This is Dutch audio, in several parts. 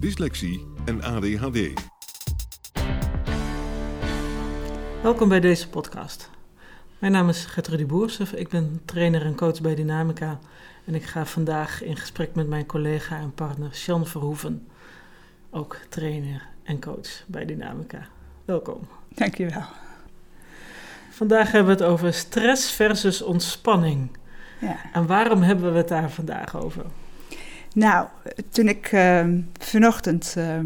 dyslexie en ADHD. Welkom bij deze podcast. Mijn naam is Gertrudie Boersef. Ik ben trainer en coach bij Dynamica. En ik ga vandaag in gesprek met mijn collega en partner Sean Verhoeven. Ook trainer en coach bij Dynamica. Welkom. Dankjewel. Vandaag hebben we het over stress versus ontspanning. Ja. En waarom hebben we het daar vandaag over? Nou, toen ik uh, vanochtend uh,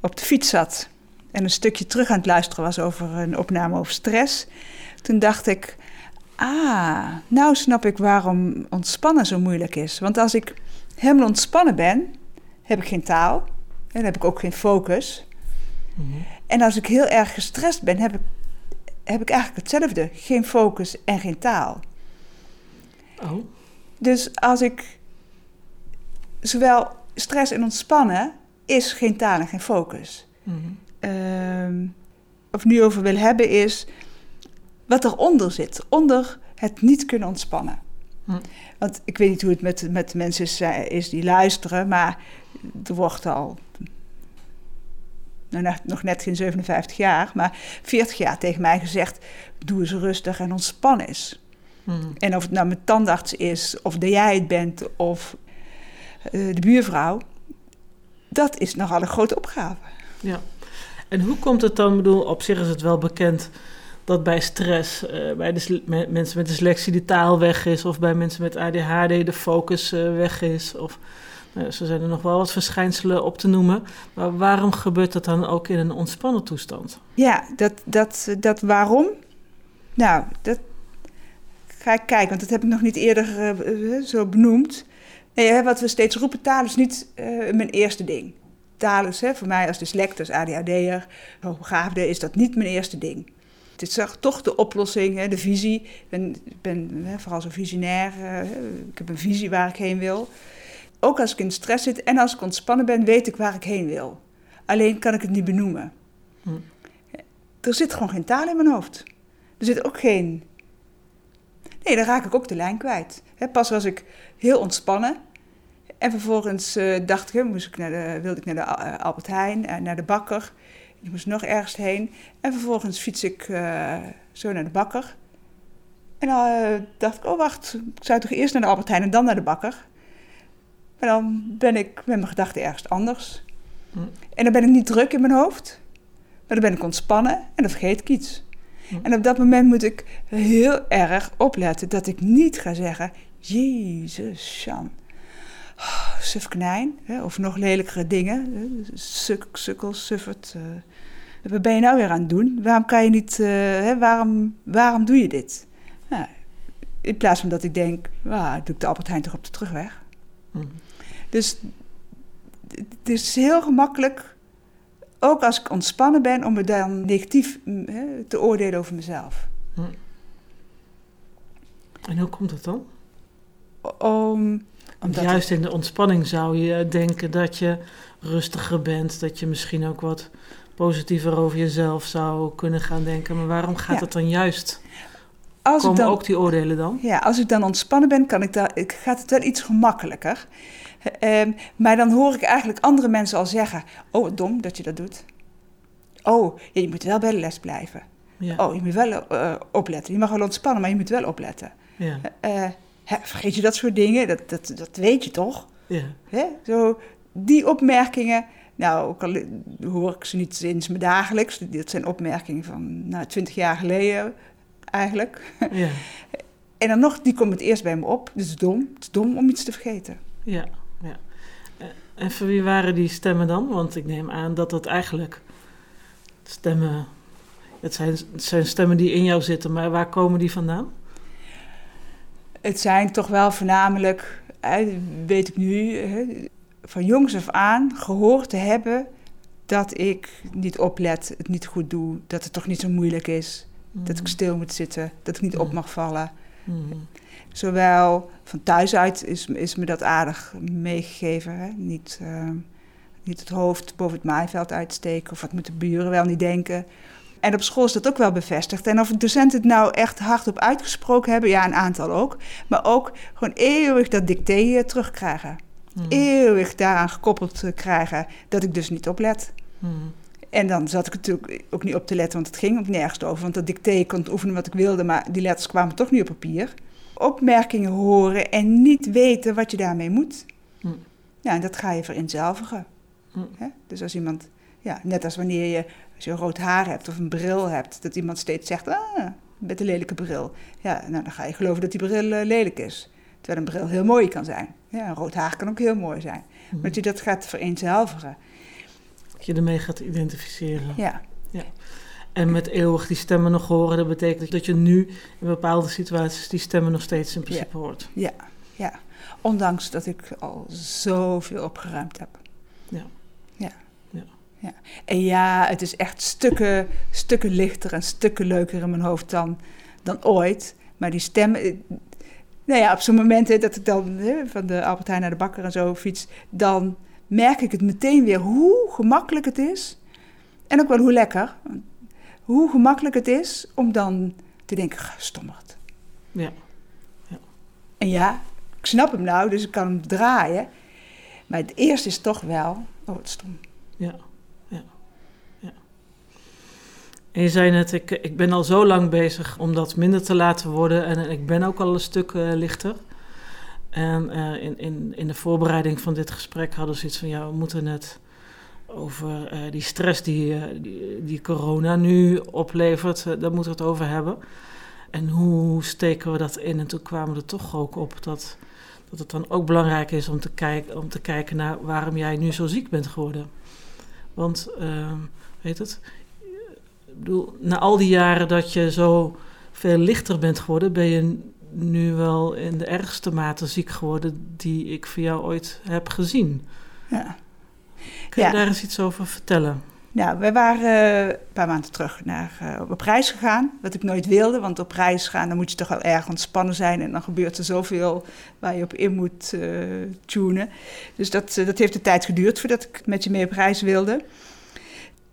op de fiets zat en een stukje terug aan het luisteren was over een opname over stress, toen dacht ik, ah, nou snap ik waarom ontspannen zo moeilijk is. Want als ik helemaal ontspannen ben, heb ik geen taal en heb ik ook geen focus. Mhm. En als ik heel erg gestrest ben, heb ik, heb ik eigenlijk hetzelfde, geen focus en geen taal. Oh, Dus als ik zowel stress en ontspannen is geen taal en geen focus. mhm. Ehm, of ik nu over wil hebben is wat eronder zit, onder het niet kunnen ontspannen. Hm. Want ik weet niet hoe het met, met de mensen is, eh, is die luisteren, maar er wordt al nou, nog- net geen 57 jaar, maar 40 jaar tegen mij gezegd: doe eens rustig en ontspan eens. Mhm. En of het nou mijn tandarts is, of dat jij het bent, of de buurvrouw, dat is nogal een grote opgave. Ja. En hoe komt het dan? Ik bedoel, op zich is het wel bekend dat bij stress, eh, bij me- mensen met dyslexie de taal weg is, of bij mensen met ADHD de focus eh, weg is. Of nou, zo zijn er nog wel wat verschijnselen op te noemen. Maar waarom gebeurt dat dan ook in een ontspannen toestand? Ja, dat, dat, dat waarom? Nou, dat ga ik kijken, want dat heb ik nog niet eerder eh, eh, zo benoemd. Nee, wat we steeds roepen, taal is niet eh, mijn eerste ding. Taal is hè, voor mij als dyslectus, ADHD'er, hoogbegaafde, is dat niet mijn eerste ding. Het is toch- de oplossing, hè, de visie. Ik ben, ben hè, vooral zo visionair. eh, ik heb een visie waar ik heen wil. Ook als ik in stress zit en als ik ontspannen ben, weet ik waar ik heen wil. Alleen kan ik het niet benoemen. Hm. Er zit gewoon geen taal in mijn hoofd. Er zit ook geen. Nee, dan raak ik ook de lijn kwijt. Pas was ik heel ontspannen. En vervolgens eh, dacht ik, moest ik naar de, wilde ik naar de eh, Albert Heijn, eh, naar de bakker. Ik moest nog ergens heen. En vervolgens fiets ik zo naar de bakker. En dan dacht ik, oh wacht, ik zou toch eerst naar de Albert Heijn en dan naar de bakker. Maar dan ben ik met mijn gedachten ergens anders. Hm. En dan ben ik niet druk in mijn hoofd. Maar dan ben ik ontspannen en dan vergeet ik iets. Hm. En op dat moment moet ik heel erg opletten dat ik niet ga zeggen... Jezus, Sjan. Oh, sufknijn. Hè, of nog lelijkere dingen. hè, Suk, sukkel, suffert. eh. wat ben je nou weer aan het doen? Waarom kan je niet... eh, hè, waarom, waarom doe je dit? Nou, in plaats van dat ik denk... Ah, doe ik de Albert Heijn toch op de terugweg? Mhm. Dus het is heel gemakkelijk, ook als ik ontspannen ben, om me dan negatief mm, hè, te oordelen over mezelf. En hoe komt het dan? Om, omdat juist in de ontspanning zou je denken dat je rustiger bent, dat je misschien ook wat positiever over jezelf zou kunnen gaan denken. Maar waarom gaat Ja. het dan juist? als, ik Komen dan, ook die oordelen dan? ja, als ik dan ontspannen ben, kan ik daar, ik, gaat het wel iets gemakkelijker. Ehm, maar dan hoor ik eigenlijk andere mensen al zeggen: Oh, dom dat je dat doet. Oh, ja, je moet wel bij de les blijven. Ja. Oh, je moet wel eh, opletten. Je mag wel ontspannen, maar je moet wel opletten. ja. Eh, hè, vergeet je dat soort dingen? Dat, dat, dat weet je toch? ja. Hè? Zo, die opmerkingen Nou, ook al hoor ik ze niet sinds me dagelijks. Dat zijn opmerkingen van nou, 20 jaar geleden eigenlijk. Ja. En dan nog, die komt het eerst bij me op. Dus het is dom. Het is dom om iets te vergeten. Ja, ja. Eh, En voor wie waren die stemmen dan? Want ik neem aan dat dat eigenlijk stemmen... Het zijn, het zijn stemmen die in jou zitten, maar waar komen die vandaan? Het zijn toch wel voornamelijk, eh, weet ik nu, eh, van jongs af aan gehoord te hebben dat ik niet oplet, het niet goed doe, dat het toch niet zo moeilijk is, dat ik stil moet zitten, dat ik niet op mag vallen. Mhm. Zowel van thuis uit is, is me dat aardig meegegeven. Hè? Niet, eh, niet het hoofd boven het maaiveld uitsteken of wat moeten de buren wel niet denken. En op school is dat ook wel bevestigd. En of docenten het nou echt hardop uitgesproken hebben, ja, een aantal ook. Maar ook gewoon eeuwig dat dicté eh, terugkrijgen. Mhm. Eeuwig daaraan gekoppeld eh, krijgen dat ik dus niet oplet. Mhm. En dan zat ik natuurlijk ook niet op te letten, want het ging ook nergens over. Want dat dicté kon oefenen wat ik wilde, maar die letters kwamen toch niet op papier. Opmerkingen horen en niet weten wat je daarmee moet. Hm. Ja, en dat ga je vereenzelvigen. Dus als iemand, ja, net als wanneer je, als je rood haar hebt of een bril hebt, dat iemand steeds zegt, ah, met een lelijke bril. Ja, nou dan ga je geloven dat die bril eh, lelijk is. Terwijl een bril heel mooi kan zijn. Ja, een rood haar kan ook heel mooi zijn. Maar dat je dat gaat vereenzelvigen. Dat je ermee gaat identificeren. Ja, En met eeuwig die stemmen nog horen, dat betekent dat je nu in bepaalde situaties die stemmen nog steeds in principe hoort. ja, ja. Ondanks dat ik al zoveel opgeruimd heb. Ja. Ja. Ja. ja. En ja, het is echt stukken, stukken lichter en stukken leuker in mijn hoofd dan, dan ooit. Maar die stemmen... eh, Nou ja, op zo'n moment dat ik dan hè, van de Albert Heijn naar de bakker en zo fiets... dan merk ik het meteen weer hoe gemakkelijk het is. En ook wel hoe lekker. Hoe gemakkelijk het is om dan te denken, stommerd. Ja. En ja, ik snap hem nou, dus ik kan hem draaien. Maar het eerste is toch wel, oh wat stom. Ja, ja, ja. En je zei net, ik, ik ben al zo lang bezig om dat minder te laten worden. En ik ben ook al een stuk eh, lichter. En eh, in, in, in de voorbereiding van dit gesprek hadden ze iets van... ja, we moeten het over eh, die stress die, die, die corona nu oplevert... daar moeten we het over hebben. En hoe steken we dat in? En toen kwamen we er toch ook op dat, dat het dan ook belangrijk is om te, kijken, om te kijken naar waarom jij nu zo ziek bent geworden. Want, uh, weet het, bedoel, na al die jaren dat je zo veel lichter bent geworden, ben je nu wel in de ergste mate ziek geworden die ik voor jou ooit heb gezien. Ja. Kun je Ja. daar eens iets over vertellen? Nou, wij waren eh, een paar maanden terug naar, eh, op reis gegaan. Wat ik nooit wilde, want op reis gaan dan moet je toch wel erg ontspannen zijn. En dan gebeurt er zoveel waar je op in moet eh, tunen. Dus dat, dat heeft de tijd geduurd voordat ik met je mee op reis wilde.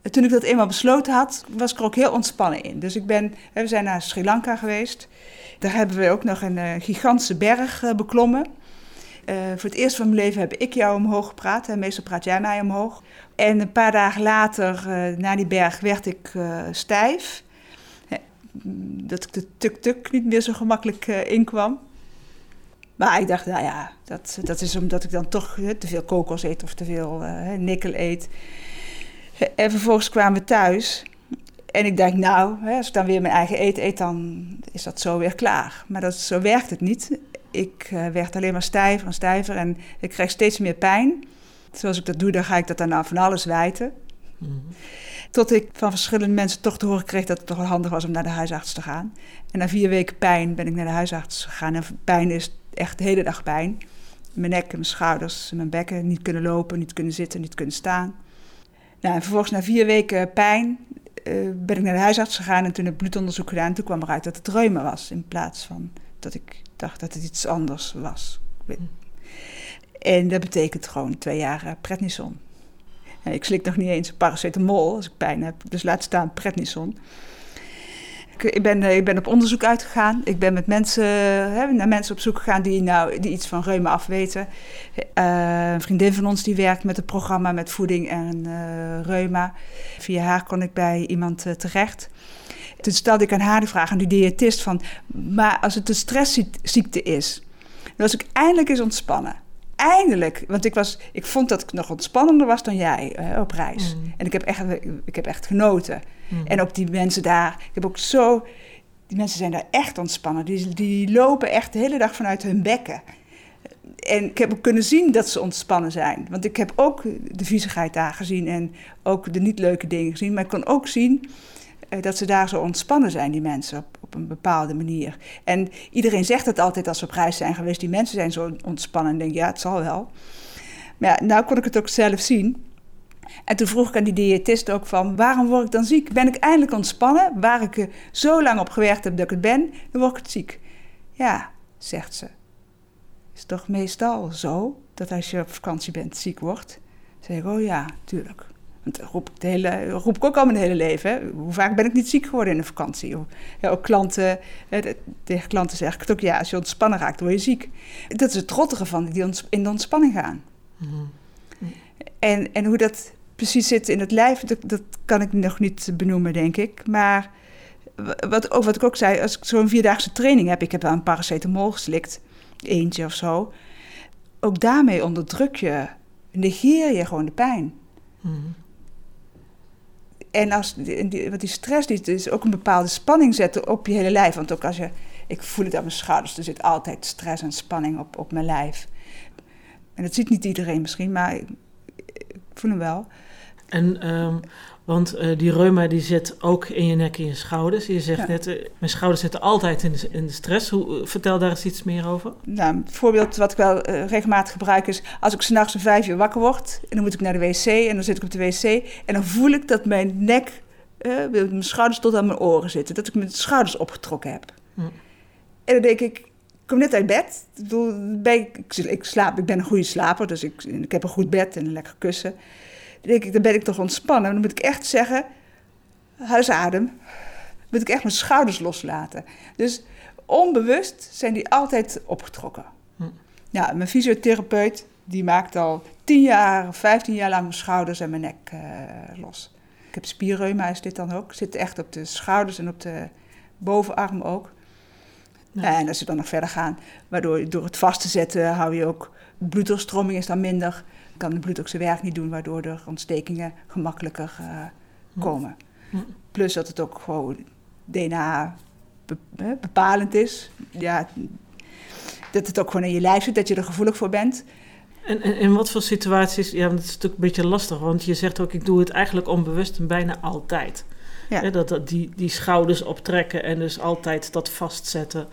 En toen ik dat eenmaal besloten had, was ik er ook heel ontspannen in. Dus ik ben, we zijn naar Sri Lanka geweest. Daar hebben we ook nog een eh, gigantische berg eh, beklommen. Eh, voor het eerst van mijn leven heb ik jou omhoog gepraat. En meestal praat jij mij omhoog. En een paar dagen later, na die berg, werd ik stijf. Hè, Dat ik de tuk-tuk niet meer zo gemakkelijk inkwam. Maar ik dacht, nou ja, dat, dat is omdat ik dan toch te veel kokos eet of te veel nikkel eet. En vervolgens kwamen we thuis. En ik dacht, nou, hè, als ik dan weer mijn eigen eten eet, dan is dat zo weer klaar. Maar dat, zo werkt het niet. Ik eh, werd alleen maar stijver en stijver en ik kreeg steeds meer pijn. Zoals ik dat doe, dan ga ik dat dan aan van alles wijten. Mhm. Tot ik van verschillende mensen toch te horen kreeg dat het toch wel handig was om naar de huisarts te gaan. En na vier weken pijn ben ik naar de huisarts gegaan. En pijn is echt de hele dag pijn. Mijn nek en mijn schouders mijn bekken. Niet kunnen lopen, niet kunnen zitten, niet kunnen staan. Nou, en vervolgens na vier weken pijn eh, ben ik naar de huisarts gegaan en toen heb ik bloedonderzoek gedaan. En toen kwam eruit dat het reuma was in plaats van dat ik dacht dat het iets anders was. En dat betekent gewoon twee jaar eh, prednison. Ja, ik slik nog niet eens paracetamol als ik pijn heb, dus laat staan prednison. Ik, ik, ben, eh, ik ben op onderzoek uitgegaan. Ik ben met mensen, hè, naar mensen op zoek gegaan die, nou, die iets van reuma afweten. Eh, een vriendin van ons die werkt met het programma met voeding en eh, reuma. Via haar kon ik bij iemand terecht. Toen stelde ik aan haar de vraag, aan die diëtist, van... maar als het een stressziekte is, dan was ik eindelijk eens ontspannen. eindelijk, want ik, was, ik vond dat ik nog ontspannender was dan jij op reis. Mm. En ik heb echt, ik heb echt genoten. Mm. En ook die mensen daar, ik heb ook zo, die mensen zijn daar echt ontspannen. Die, die lopen echt de hele dag vanuit hun bekken. En ik heb ook kunnen zien dat ze ontspannen zijn. Want ik heb ook de viezigheid daar gezien en ook de niet leuke dingen gezien. Maar ik kon ook zien eh, dat ze daar zo ontspannen zijn, die mensen, op, een bepaalde manier. En iedereen zegt het altijd als ze op reis zijn geweest. Die mensen zijn zo ontspannen. En denk, ja, het zal wel. Maar nou kon ik het ook zelf zien. En toen vroeg ik aan die diëtist ook van, waarom word ik dan ziek? Ben ik eindelijk ontspannen? Waar ik er zo lang op gewerkt heb dat ik het ben, dan word ik het ziek. Ja, zegt ze. Is toch meestal zo dat als je op vakantie bent ziek wordt? Zeg ik, oh ja, tuurlijk. Want dat roep ik, hele, roep ik ook al mijn hele leven. Hoe vaak ben ik niet ziek geworden in de vakantie? Ja, ook klanten, tegen klanten zeg ik het ook, ja, als je ontspannen raakt, word je ziek. Dat is het trottige van die in de ontspanning gaan. Mm. En, en hoe dat precies zit in het lijf, dat, dat kan ik nog niet benoemen, denk ik. Maar wat, ook, wat ik ook zei, als ik zo'n vierdaagse training heb, ik heb wel een paracetamol geslikt, eentje of zo. Ook daarmee onderdruk je, negeer je gewoon de pijn. Mm. En als die, wat die stress die is ook een bepaalde spanning zetten op je hele lijf. Want ook als je, ik voel het aan mijn schouders, er zit altijd stress en spanning op, op mijn lijf. En dat ziet niet iedereen misschien, maar voel hem wel. En, um, want uh, die reuma die zit ook in je nek en je schouders. Je zegt ja. net, uh, mijn schouders zitten altijd in de, in de stress. Hoe, uh, vertel daar eens iets meer over. Nou, een voorbeeld wat ik wel regelmatig gebruik is... als ik s'nachts om vijf uur wakker word... en dan moet ik naar de wc en dan zit ik op de wc... en dan voel ik dat mijn nek, mijn schouders tot aan mijn oren zitten. Dat ik mijn schouders opgetrokken heb. Hm. En dan denk ik, ik kom net uit bed. Ik, bedoel, ik, ik, ik, slaap, ik ben een goede slaper, dus ik, ik heb een goed bed en een lekker kussen... Dan denk ik, dan ben ik toch ontspannen. Dan moet ik echt zeggen, huisadem. Dan moet ik echt mijn schouders loslaten. Dus onbewust zijn die altijd opgetrokken. Hm. Ja, mijn fysiotherapeut, die maakt al 10 jaar, 15 jaar lang mijn schouders en mijn nek uh, los. Ik heb spierreuma, is dit dan ook. Zit echt op de schouders en op de bovenarm ook. En als ze dan nog verder gaan, waardoor door het vast te zetten hou je ook... bloeddoorstroming is dan minder kan de bloed ook zijn werk niet doen, waardoor er ontstekingen gemakkelijker uh, komen. Hm. Plus dat het ook gewoon DNA be bepalend is. Ja, dat het ook gewoon in je lijf zit, dat je er gevoelig voor bent. En in wat voor situaties, ja, dat is natuurlijk een beetje lastig, want je zegt ook, ik doe het eigenlijk onbewust en bijna altijd. Ja. Hè, dat, dat die, die schouders optrekken en dus altijd dat vastzetten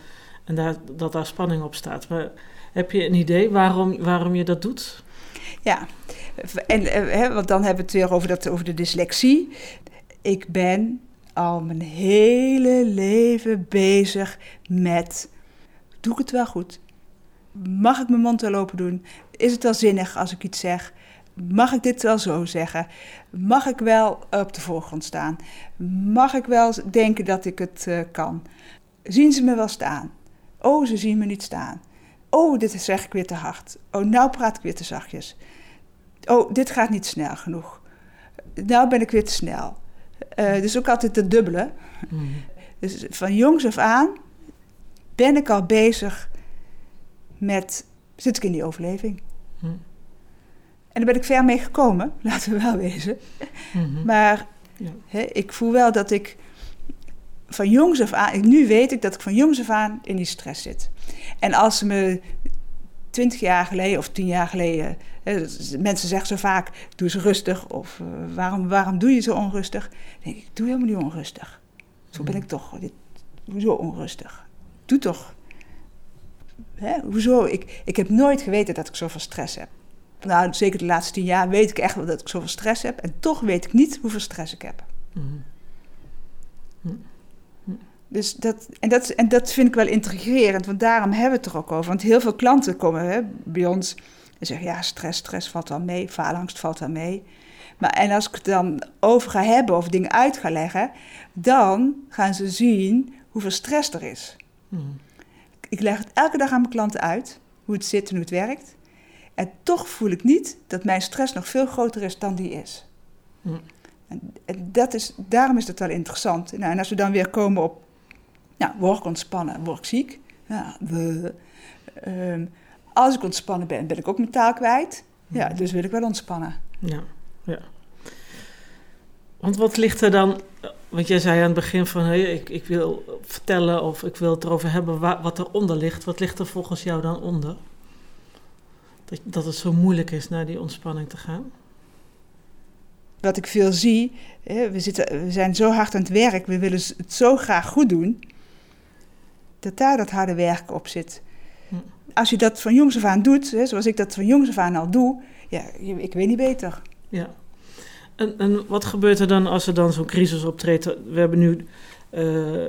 en daar, dat daar spanning op staat. Maar heb je een idee waarom, waarom je dat doet? Ja, en, hè, want dan hebben we het weer over, dat, over de dyslexie. Ik ben al mijn hele leven bezig met: doe ik het wel goed? Mag ik mijn mond wel open doen? Is het wel zinnig als ik iets zeg? Mag ik dit wel zo zeggen? Mag ik wel op de voorgrond staan? Mag ik wel denken dat ik het uh, kan? Zien ze me wel staan? Oh, ze zien me niet staan. Oh, dit zeg ik weer te hard. Oh, nou praat ik weer te zachtjes. Oh, dit gaat niet snel genoeg. Nou ben ik weer te snel. Uh, dus ook altijd het dubbele. Mm. Dus van jongs af aan ben ik al bezig met... Zit ik in die overleving? En daar ben ik ver mee gekomen, laten we wel wezen. Mm -hmm. Maar ja. hè, ik voel wel dat ik van jongs af aan... Nu weet ik dat ik van jongs af aan in die stress zit. En als ze me twintig jaar geleden of tien jaar geleden... Hè, mensen zeggen zo vaak, doe eens rustig. Of uh, waarom, waarom doe je zo onrustig? Dan denk ik, doe helemaal niet onrustig. Zo ben ik toch. Dit, hoezo onrustig? Doe toch. Hè, hoezo? Ik, ik heb nooit geweten dat ik zoveel stress heb. Nou, zeker de laatste tien jaar weet ik echt wel dat ik zoveel stress heb. En toch weet ik niet hoeveel stress ik heb. Mm. Dus dat, en, dat, en dat vind ik wel intrigerend, want daarom hebben we het er ook over. Want heel veel klanten komen hè, bij ons en zeggen: ja, stress, stress valt wel mee, faalangst valt wel mee. Maar en als ik het dan over ga hebben of dingen uit ga leggen, dan gaan ze zien hoeveel stress er is. Mm. Ik leg het elke dag aan mijn klanten uit, hoe het zit en hoe het werkt. En toch voel ik niet dat mijn stress nog veel groter is dan die is. Mm. En, dat is, daarom is het wel interessant. Nou, en als we dan weer komen op, nou, word ik ontspannen, word ik ziek? Ja, we, um, Als ik ontspannen ben, ben ik ook mijn taal kwijt. Ja, dus wil ik wel ontspannen. Ja, ja. Want wat ligt er dan... Want jij zei aan het begin van... Hey, ik, ik wil vertellen of ik wil het erover hebben wa- wat eronder ligt. Wat ligt er volgens jou dan onder? Dat, dat het zo moeilijk is naar die ontspanning te gaan? Wat ik veel zie, hè, we, zitten, we zijn zo hard aan het werk, we willen het zo graag goed doen, dat daar dat harde werk op zit. Hm. Als je dat van jongs af aan doet, hè, zoals ik dat van jongs af aan al doe, ja, ik weet niet beter. Ja. En, en wat gebeurt er dan als er dan zo'n crisis optreedt? We hebben nu eh,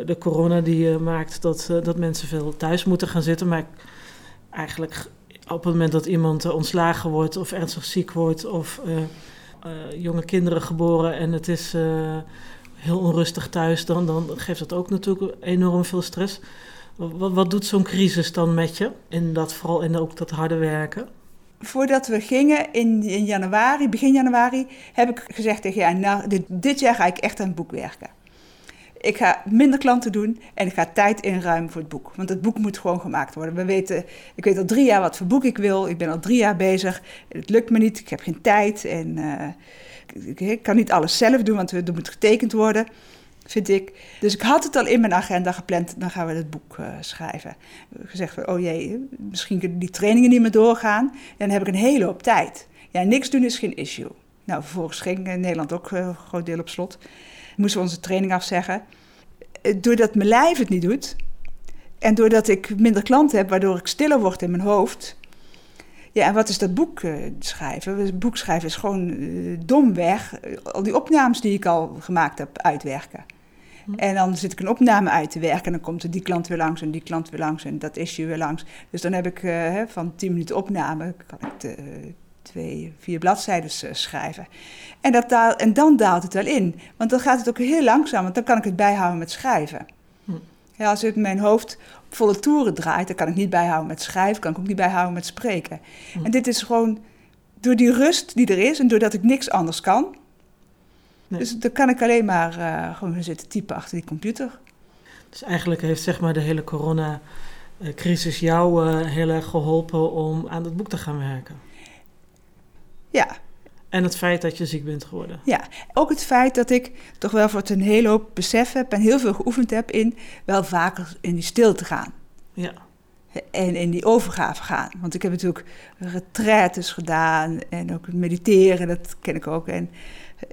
de corona die eh, maakt dat, eh, dat mensen veel thuis moeten gaan zitten. Maar eigenlijk op het moment dat iemand eh, ontslagen wordt of ernstig ziek wordt of eh, eh, jonge kinderen geboren en het is heel onrustig thuis, dan, dan geeft dat ook natuurlijk enorm veel stress. Wat, wat doet zo'n crisis dan met je? In dat, vooral in ook dat harde werken? Voordat we gingen in, in januari, begin januari, heb ik gezegd tegen jou, nou, dit, dit jaar ga ik echt aan het boek werken. Ik ga minder klanten doen en ik ga tijd inruimen voor het boek. Want het boek moet gewoon gemaakt worden. We weten, ik weet al drie jaar wat voor boek ik wil. Ik ben al drie jaar bezig. Het lukt me niet, ik heb geen tijd. En eh, ik, kan niet alles zelf doen, want er moet getekend worden, vind ik. Dus ik had het al in mijn agenda gepland, dan gaan we het boek eh, schrijven. Gezegd oh jee, misschien kunnen die trainingen niet meer doorgaan. En dan heb ik een hele hoop tijd. Ja, niks doen is geen issue. Nou, vervolgens ging eh, Nederland ook een groot deel op slot. Moesten we onze training afzeggen. Eh, Doordat mijn lijf het niet doet... en doordat ik minder klanten heb, waardoor ik stiller word in mijn hoofd... Ja, en wat is dat boek eh, schrijven? Boek schrijven is gewoon eh, domweg al die opnames die ik al gemaakt heb uitwerken. En dan zit ik een opname uit te werken en dan komt er die klant weer langs en die klant weer langs en dat issue weer langs. Dus dan heb ik van 10 minuten opname, kan ik de, twee, vier bladzijden eh, schrijven. En, dat daal, en dan daalt het wel in, want dan gaat het ook heel langzaam, want dan kan ik het bijhouden met schrijven. Hm. Ja, als ik mijn hoofd op volle toeren draait, dan kan ik niet bijhouden met schrijven, kan ik ook niet bijhouden met spreken. Hm. En dit is gewoon door die rust die er is en doordat ik niks anders kan. Nee. Dus dan kan ik alleen maar eh, gewoon zitten typen achter die computer. Dus eigenlijk heeft zeg maar de hele corona-crisis jou eh, heel erg geholpen om aan het boek te gaan werken. Ja, En het feit dat je ziek bent geworden. ja. Ook het feit dat ik toch wel voor het een hele hoop besef heb en heel veel geoefend heb in wel vaker in die stilte gaan. Ja, En in die overgave gaan. Want ik heb natuurlijk retraites gedaan en ook mediteren, dat ken ik ook. En,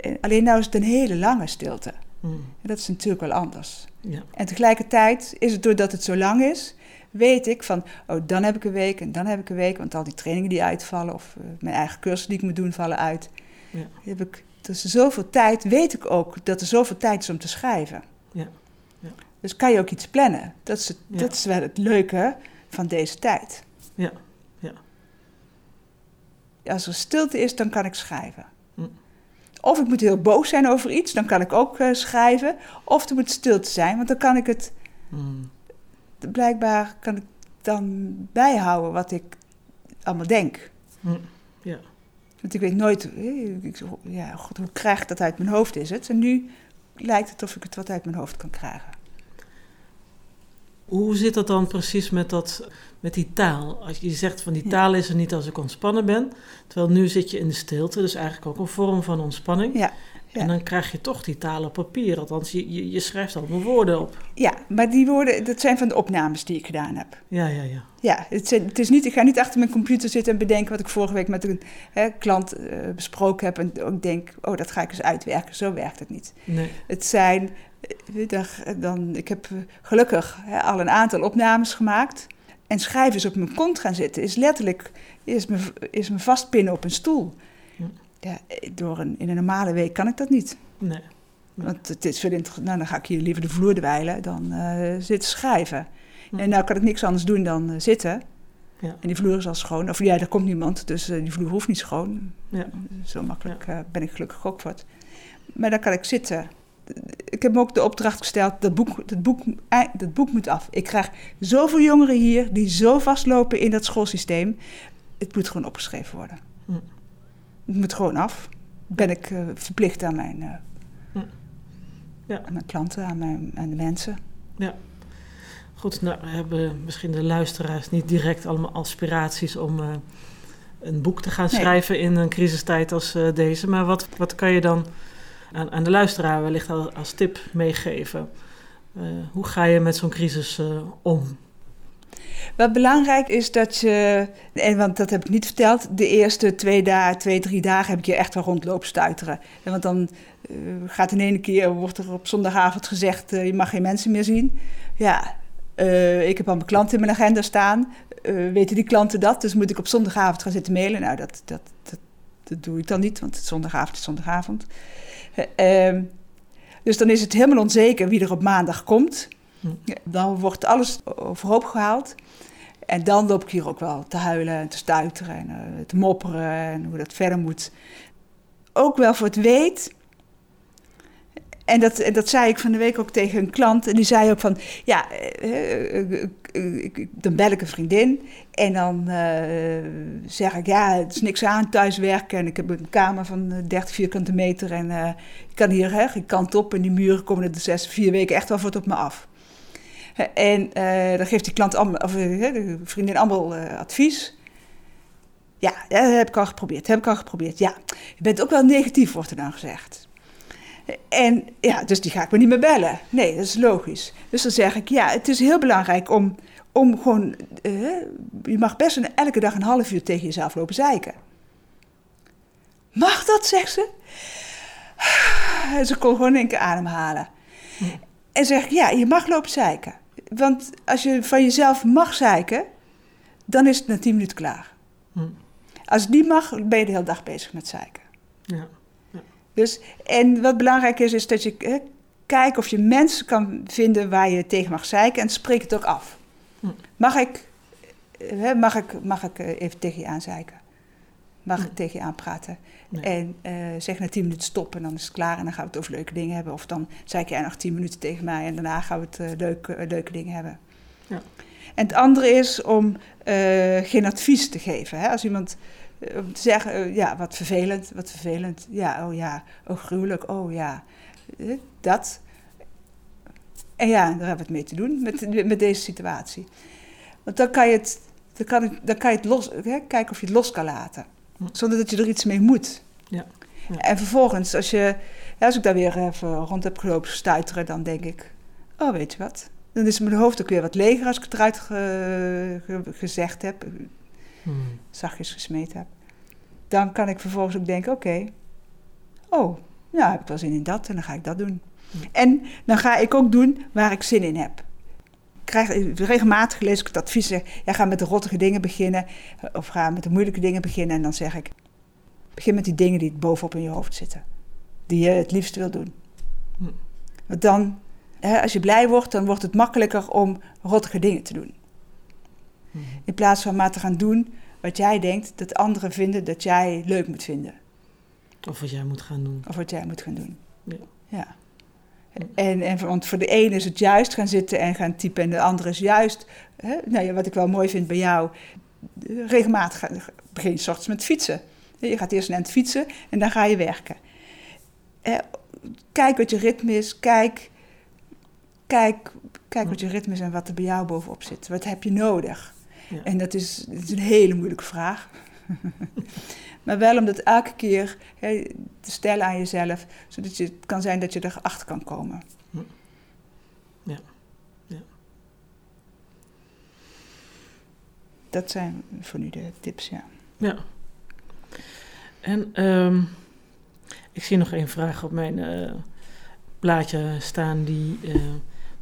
en alleen nou is het een hele lange stilte. Hm. En dat is natuurlijk wel anders. ja, En tegelijkertijd is het doordat het zo lang is, weet ik van, oh, dan heb ik een week en dan heb ik een week. Want al die trainingen die uitvallen of eh, mijn eigen cursussen die ik moet doen vallen uit. Ja. Heb ik, dus zoveel tijd, weet ik ook dat er zoveel tijd is om te schrijven. Ja. Ja. Dus kan je ook iets plannen. Dat is, het, Ja. dat is wel het leuke van deze tijd. ja, ja. Als er stilte is, dan kan ik schrijven. Hm. Of ik moet heel boos zijn over iets, dan kan ik ook eh, schrijven. Of er moet stilte zijn, want dan kan ik het Hm. Blijkbaar kan ik dan bijhouden wat ik allemaal denk. Hm. Ja, Want ik weet nooit, ik- ja, god, hoe krijg ik dat uit mijn hoofd is het? En nu lijkt het of ik het wat uit mijn hoofd kan krijgen. Hoe zit dat dan precies met, dat, met die taal? Als je zegt van die taal is er niet als ik ontspannen ben. Terwijl nu zit je in de stilte, dus eigenlijk ook een vorm van ontspanning. Ja, ja. En dan krijg je toch die taal op papier. Althans, je, je, je schrijft allemaal woorden op. ja, maar die woorden, dat zijn van de opnames die ik gedaan heb. Ja, ja, ja. Ja, het, zijn- het is niet, ik ga niet achter mijn computer zitten en bedenken wat ik vorige week met een hè, klant eh, besproken heb. En ook denk, oh, dat ga ik eens uitwerken. Zo werkt het niet. Nee. Het zijn, eh, dan, dan, ik heb eh, gelukkig hè, al een aantal opnames gemaakt. En schrijven is op mijn kont gaan zitten, is letterlijk, is me, is me vastpinnen op een stoel. Ja, door een, in een normale week kan ik dat niet. Nee. Want het is veel nou, dan ga ik hier liever de vloer dwijlen dan eh, zitten schrijven. Hm. En nou kan ik niks anders doen dan eh, zitten. Ja. En die vloer is al schoon. Of ja, er komt niemand, dus eh, die vloer hoeft niet schoon. Ja. Zo makkelijk ben ik gelukkig ook wat. Maar dan kan ik zitten. Ik heb me ook de opdracht gesteld, dat boek, dat, boek, dat boek moet af. Ik krijg zoveel jongeren hier die zo vastlopen in dat schoolsysteem. Het moet gewoon opgeschreven worden. Moet gewoon af. Ben ik eh, verplicht aan mijn, eh. Ja. aan mijn klanten, aan, mijn, aan de mensen. Goed, nou hebben misschien de luisteraars niet direct allemaal aspiraties om uh, een boek te gaan Nee. schrijven in een crisistijd als deze. Maar wat, wat kan je dan aan, aan de luisteraar wellicht als, als tip meegeven? Hoe ga je met zo'n crisis om? Wat belangrijk is dat je, en want dat heb ik niet verteld, de eerste twee, dagen, twee drie dagen heb ik je echt wel rondlopen stuiteren. En want dan uh, gaat in één keer, wordt er op zondagavond gezegd, uh, je mag geen mensen meer zien. Ja, uh, ik heb al mijn klanten in mijn agenda staan. weten die klanten dat? Dus moet ik op zondagavond gaan zitten mailen? Nou, dat, dat, dat, dat doe ik dan niet, want zondagavond is zondagavond. Ehm, dus dan is het helemaal onzeker wie er op maandag komt. Dan wordt alles overhoop gehaald. En dan loop ik hier ook wel te huilen en te stuiteren en uh, te mopperen en hoe dat verder moet. Ook wel voor het weet. En dat, dat zei ik van de week ook tegen een klant. En die zei ook van, ja, uh, uh, dan bel ik een vriendin. En dan zeg ik, ja, het is niks aan thuiswerken. En ik heb een kamer van 30 vierkante meter. En ik kan hier hè, geen kant op. En die muren komen er de zes, vier weken echt wel voor op me af. En uh, dan geeft die klant allemaal, of uh, de vriendin allemaal uh, advies. Ja, dat heb ik al geprobeerd, heb ik al geprobeerd. Ja, je bent ook wel negatief, wordt er dan gezegd. En ja, dus die ga ik me niet meer bellen. Nee, dat is logisch. Dus dan zeg ik, ja, het is heel belangrijk om, om gewoon... je mag best een, elke dag een half uur tegen jezelf lopen zeiken. Mag dat, zegt ze? Ze kon gewoon een keer ademhalen. Hm. En zeg ik, ja, je mag lopen zeiken. Want als je van jezelf mag zeiken, dan is het na tien minuten klaar. Hm. Als het niet mag, ben je de hele dag bezig met zeiken. Ja. ja. Dus, en wat belangrijk is, is dat je hè, kijkt of je mensen kan vinden waar je tegen mag zeiken en spreek het ook af. Hm. Mag ik, hè, mag ik, mag ik even tegen je aanzeiken? Mag hm. ik tegen je aanpraten? Nee. En uh, zeg na tien minuten stoppen en dan is het klaar en dan gaan we het over leuke dingen hebben. Of dan zei jij nog tien minuten tegen mij en daarna gaan we het uh, leuke, uh, leuke dingen hebben. Ja. En het andere is om geen advies te geven. Hè? Als iemand om te zeggen, ja, wat vervelend, wat vervelend. Ja, oh ja, oh gruwelijk, oh ja. dat. En ja, daar hebben we het mee te doen met, met deze situatie. Want dan kan je het, dan kan, dan kan je het los, hè? kijken of je het los kan laten zonder dat je er iets mee moet. Ja. ja. En vervolgens, als, je, als ik daar weer even rond heb gelopen stuiteren, dan denk ik, oh weet je wat, dan is mijn hoofd ook weer wat leger als ik het eruit ge, ge, gezegd heb, hmm. zachtjes gesmeed heb. Dan kan ik vervolgens ook denken, oké, okay, oh, ja, heb ik wel zin in dat en dan ga ik dat doen. Hmm. En dan ga ik ook doen waar ik zin in heb krijg regelmatig lees ik het advies zeg, ja, ga met de rottige dingen beginnen of ga met de moeilijke dingen beginnen en dan zeg ik begin met die dingen die bovenop in je hoofd zitten, die je het liefst wil doen. Hm. Want dan, hè, als je blij wordt, dan wordt het makkelijker om rottige dingen te doen. Hm. In plaats van maar te gaan doen wat jij denkt dat anderen vinden dat jij leuk moet vinden. Of wat jij moet gaan doen. Of wat jij moet gaan doen. Ja. ja. En, en, want voor de ene is het juist gaan zitten en gaan typen en de andere is juist, hè, nou ja, wat ik wel mooi vind bij jou, regelmatig begin je s ochtends met fietsen. Je gaat eerst naar het fietsen en dan ga je werken. Eh, kijk wat je ritme is, kijk, kijk, kijk wat je ritme is en wat er bij jou bovenop zit. Wat heb je nodig? Ja. En dat is, dat is een hele moeilijke vraag. maar wel om dat elke keer hè, te stellen aan jezelf, zodat je, het kan zijn dat je erachter kan komen. Ja. ja. Dat zijn voor nu de tips, ja. Ja. En um, ik zie nog één vraag op mijn uh, blaadje staan die uh,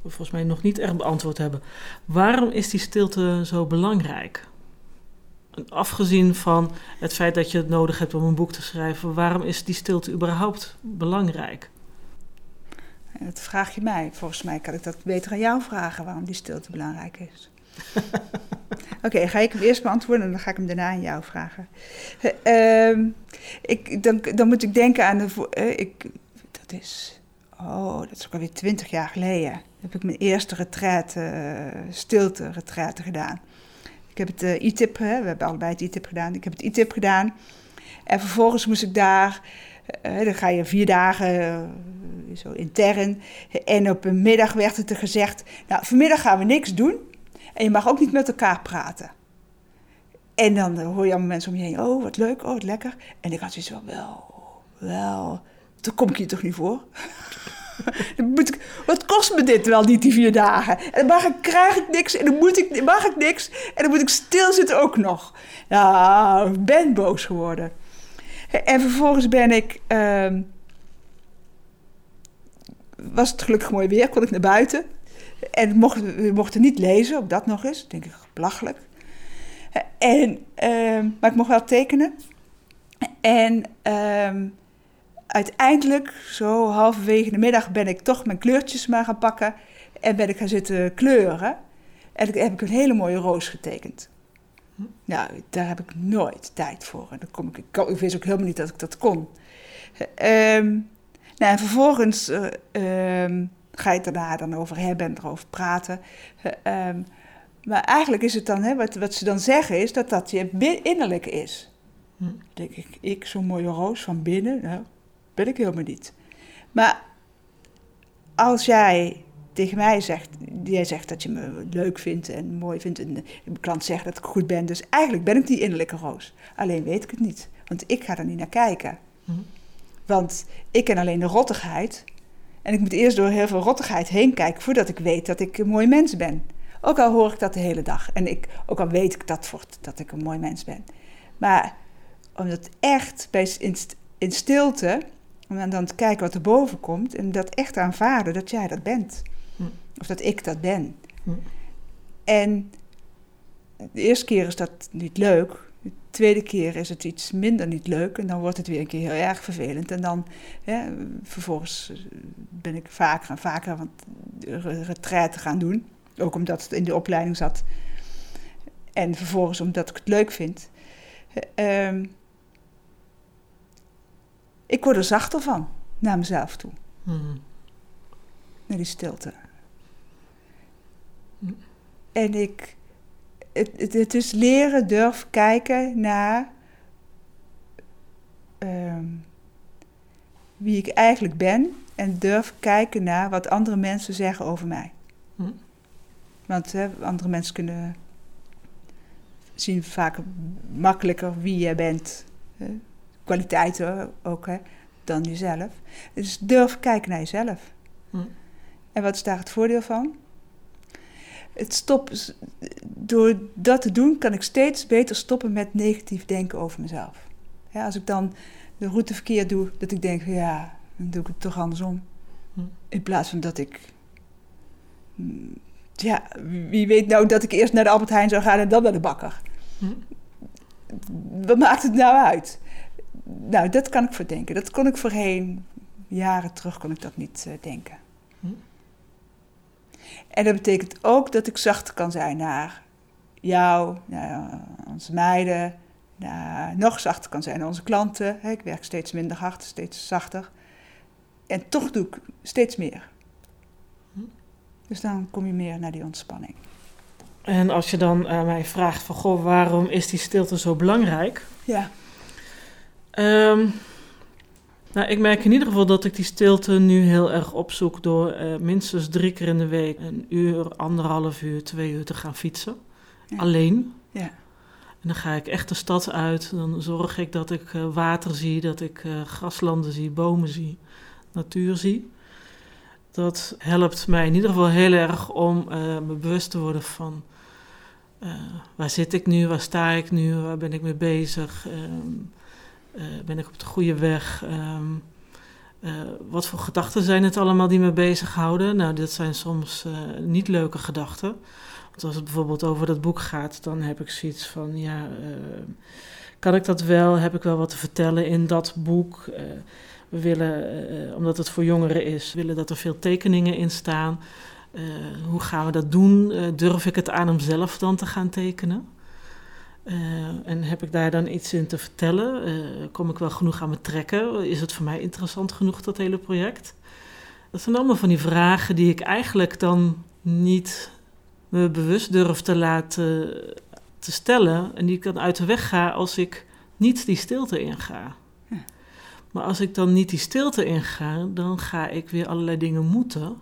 we volgens mij nog niet echt beantwoord hebben. Waarom is die stilte zo belangrijk? Afgezien van het feit dat je het nodig hebt om een boek te schrijven, waarom is die stilte überhaupt belangrijk? Dat vraag je mij. Volgens mij kan ik dat beter aan jou vragen waarom die stilte belangrijk is. Oké, okay, ga ik hem eerst beantwoorden en dan ga ik hem daarna aan jou vragen. Uh, uh, ik, dan, dan moet ik denken aan de. Uh, ik, dat is. Oh, dat is ook alweer twintig jaar geleden. Heb ik mijn eerste retraite, stilte retraite gedaan. Ik heb het uh, e-tip, hè, we hebben allebei het e-tip gedaan. Ik heb het e-tip gedaan. En vervolgens moest ik daar, uh, dan ga je vier dagen, uh, zo intern. En op een middag werd het er gezegd, nou, vanmiddag gaan we niks doen. En je mag ook niet met elkaar praten. En dan hoor je allemaal mensen om je heen, oh, wat leuk, oh, wat lekker. En ik had zoiets van, wel, wel, dan kom ik hier toch niet voor? wat kost me dit wel niet, die vier dagen? En dan mag ik, krijg ik niks en dan moet ik, mag ik niks. En dan moet ik stilzitten ook nog. Nou, ik ben boos geworden. En vervolgens ben ik... ehm, was het gelukkig mooi weer, kon ik naar buiten. En mocht, we mochten niet lezen, ook dat nog eens. Denk ik, belachelijk. En, ehm, maar ik mocht wel tekenen. En ehm, uiteindelijk, zo halverwege de middag, ben ik toch mijn kleurtjes maar gaan pakken. En ben ik gaan zitten kleuren. En heb ik een hele mooie roos getekend. Nou, daar heb ik nooit tijd voor. En dan kom ik, ik, wist ook helemaal niet dat ik dat kon. Ehm, nou, en vervolgens eh, ehm, ga je het daarna dan over hebben en erover praten. Eh, ehm, maar eigenlijk is het dan, hè, wat, wat ze dan zeggen, is dat dat je innerlijk is. Hm. Denk ik, ik zo'n mooie roos van binnen, nou, ben ik helemaal niet. Maar als jij tegen mij zegt, jij zegt dat je me leuk vindt en mooi vindt, en de klant zegt dat ik goed ben, dus eigenlijk ben ik die innerlijke roos. Alleen weet ik het niet, want ik ga er niet naar kijken. Hm. Want ik ken alleen de rottigheid. En ik moet eerst door heel veel rottigheid heen kijken voordat ik weet dat ik een mooi mens ben. Ook al hoor ik dat de hele dag. En ik, ook al weet ik dat, voor, dat ik een mooi mens ben. Maar om dat echt bij, in stilte, om dan, te kijken wat er boven komt. En dat echt aanvaarden dat jij dat bent. Hm. Of dat ik dat ben. Hm. En de eerste keer is dat niet leuk. De tweede keer is het iets minder niet leuk. En dan wordt het weer een keer heel erg vervelend. En dan, vervolgens ben ik vaker en vaker re- retraite gaan doen. Ook omdat het in de opleiding zat. En vervolgens omdat ik het leuk vind. Eh, ehm, ik word er zachter van, naar mezelf toe. Hm. Naar die stilte. Hm. En ik... Het, het, het is leren durven kijken naar... ehm, wie ik eigenlijk ben. En durf kijken naar wat andere mensen zeggen over mij. Hm. Want hè, andere mensen kunnen zien vaak makkelijker wie jij bent. Hè? Kwaliteiten ook, hè, dan jezelf. Dus durf kijken naar jezelf. Hm. En wat is daar het voordeel van? Het stoppen, door dat te doen kan ik steeds beter stoppen met negatief denken over mezelf. Ja, als ik dan de route verkeerd doe, dat ik denk, ja, dan doe ik het toch andersom. Hm. In plaats van dat ik, ja, wie weet nou dat ik eerst naar de Albert Heijn zou gaan en dan naar de bakker. Hm. Wat maakt het nou uit? Nou, dat kan ik verdenken. Dat kon ik voorheen, jaren terug kon ik dat niet eh, denken. Hm. En dat betekent ook dat ik zachter kan zijn naar jou, naar onze meiden, naar, nog zachter kan zijn naar onze klanten. Hè, Ik werk steeds minder hard, steeds zachter. En toch doe ik steeds meer. Hm. Dus dan kom je meer naar die ontspanning. En als je dan aan mij vraagt van, goh, waarom is die stilte zo belangrijk? Ja. Ehm, nou, ik merk in ieder geval dat ik die stilte nu heel erg opzoek door eh, minstens drie keer in de week een uur, anderhalf uur, twee uur te gaan fietsen. Ja. Alleen. Ja. En dan ga ik echt de stad uit. Dan zorg ik dat ik eh, water zie, dat ik eh, graslanden zie, bomen zie, natuur zie. Dat helpt mij in ieder geval heel erg om me bewust te worden van waar zit ik nu, waar sta ik nu, waar ben ik mee bezig, ehm, eh, ben ik op de goede weg, ehm, eh, wat voor gedachten zijn het allemaal die me bezighouden. Nou, dit zijn soms eh, niet leuke gedachten. Want als het bijvoorbeeld over dat boek gaat, dan heb ik zoiets van, ja, kan ik dat wel? Heb ik wel wat te vertellen in dat boek? We willen, omdat het voor jongeren is, willen dat er veel tekeningen in staan. Hoe gaan we dat doen? Durf ik het aan om zelf dan te gaan tekenen? Eh, en heb ik daar dan iets in te vertellen? Eh, kom ik wel genoeg aan me trekken? Is het voor mij interessant genoeg, dat hele project? Dat zijn allemaal van die vragen die ik eigenlijk dan niet me bewust durf te laten te stellen. En die ik dan uit de weg ga als ik niet die stilte inga. Ja. Maar als ik dan niet die stilte inga, dan ga ik weer allerlei dingen moeten.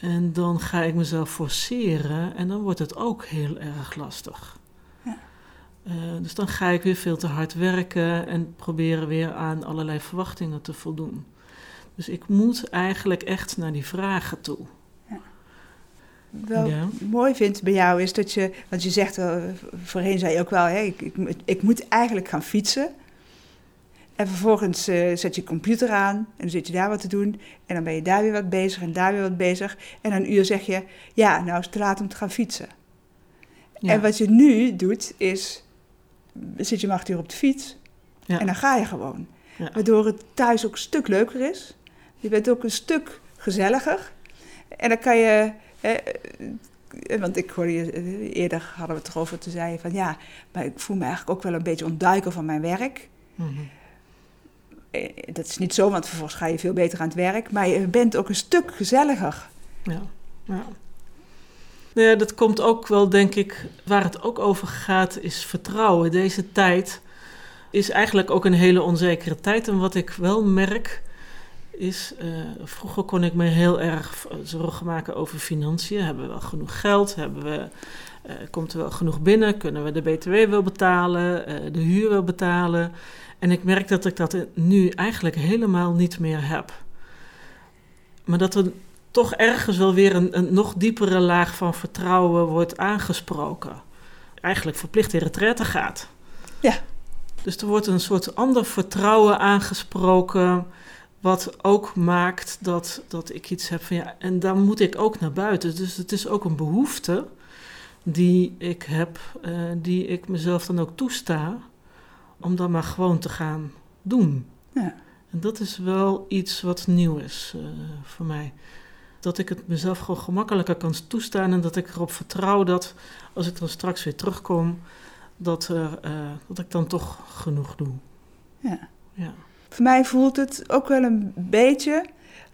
En dan ga ik mezelf forceren en dan wordt het ook heel erg lastig. Uh, dus dan ga ik weer veel te hard werken en proberen weer aan allerlei verwachtingen te voldoen. Dus ik moet eigenlijk echt naar die vragen toe. Ja. Wel ja. mooi vind bij jou is dat je, want je zegt, uh, voorheen zei je ook wel, hè, ik, ik, ik moet eigenlijk gaan fietsen. En vervolgens uh, zet je computer aan en dan zit je daar wat te doen. En dan ben je daar weer wat bezig en daar weer wat bezig. En een uur zeg je, ja, nou is het te laat om te gaan fietsen. Ja. En wat je nu doet is, zit je om acht uur op de fiets ja. en dan ga je gewoon. Waardoor het thuis ook een stuk leuker is. Je bent ook een stuk gezelliger. En dan kan je... Eh, want ik hoorde je eh, eerder hadden we het erover te zeggen van ja, maar ik voel me eigenlijk ook wel een beetje ontduiken van mijn werk. Mm -hmm. Dat is niet zo, want vervolgens ga je veel beter aan het werk, maar je bent ook een stuk gezelliger. Ja, ja. Nou ja, dat komt ook wel, denk ik, waar het ook over gaat, is vertrouwen. Deze tijd is eigenlijk ook een hele onzekere tijd. En wat ik wel merk, is, uh, vroeger kon ik me heel erg zorgen maken over financiën. Hebben we wel genoeg geld? Hebben we, uh, komt er wel genoeg binnen? Kunnen we de BTW wel betalen? De huur wel betalen? En ik merk dat ik dat nu eigenlijk helemaal niet meer heb. Maar dat er toch ergens wel weer een, een nog diepere laag van vertrouwen wordt aangesproken. Eigenlijk verplicht in retraite gaat. Ja. Dus er wordt een soort ander vertrouwen aangesproken wat ook maakt dat, dat ik iets heb van ja, en dan moet ik ook naar buiten. Dus het is ook een behoefte die ik heb, uh, die ik mezelf dan ook toesta, om dan maar gewoon te gaan doen. Ja. En dat is wel iets wat nieuw is uh, voor mij. Dat ik het mezelf gewoon gemakkelijker kan toestaan en dat ik erop vertrouw dat als ik dan straks weer terugkom, dat, uh, dat ik dan toch genoeg doe. Ja. ja. Voor mij voelt het ook wel een beetje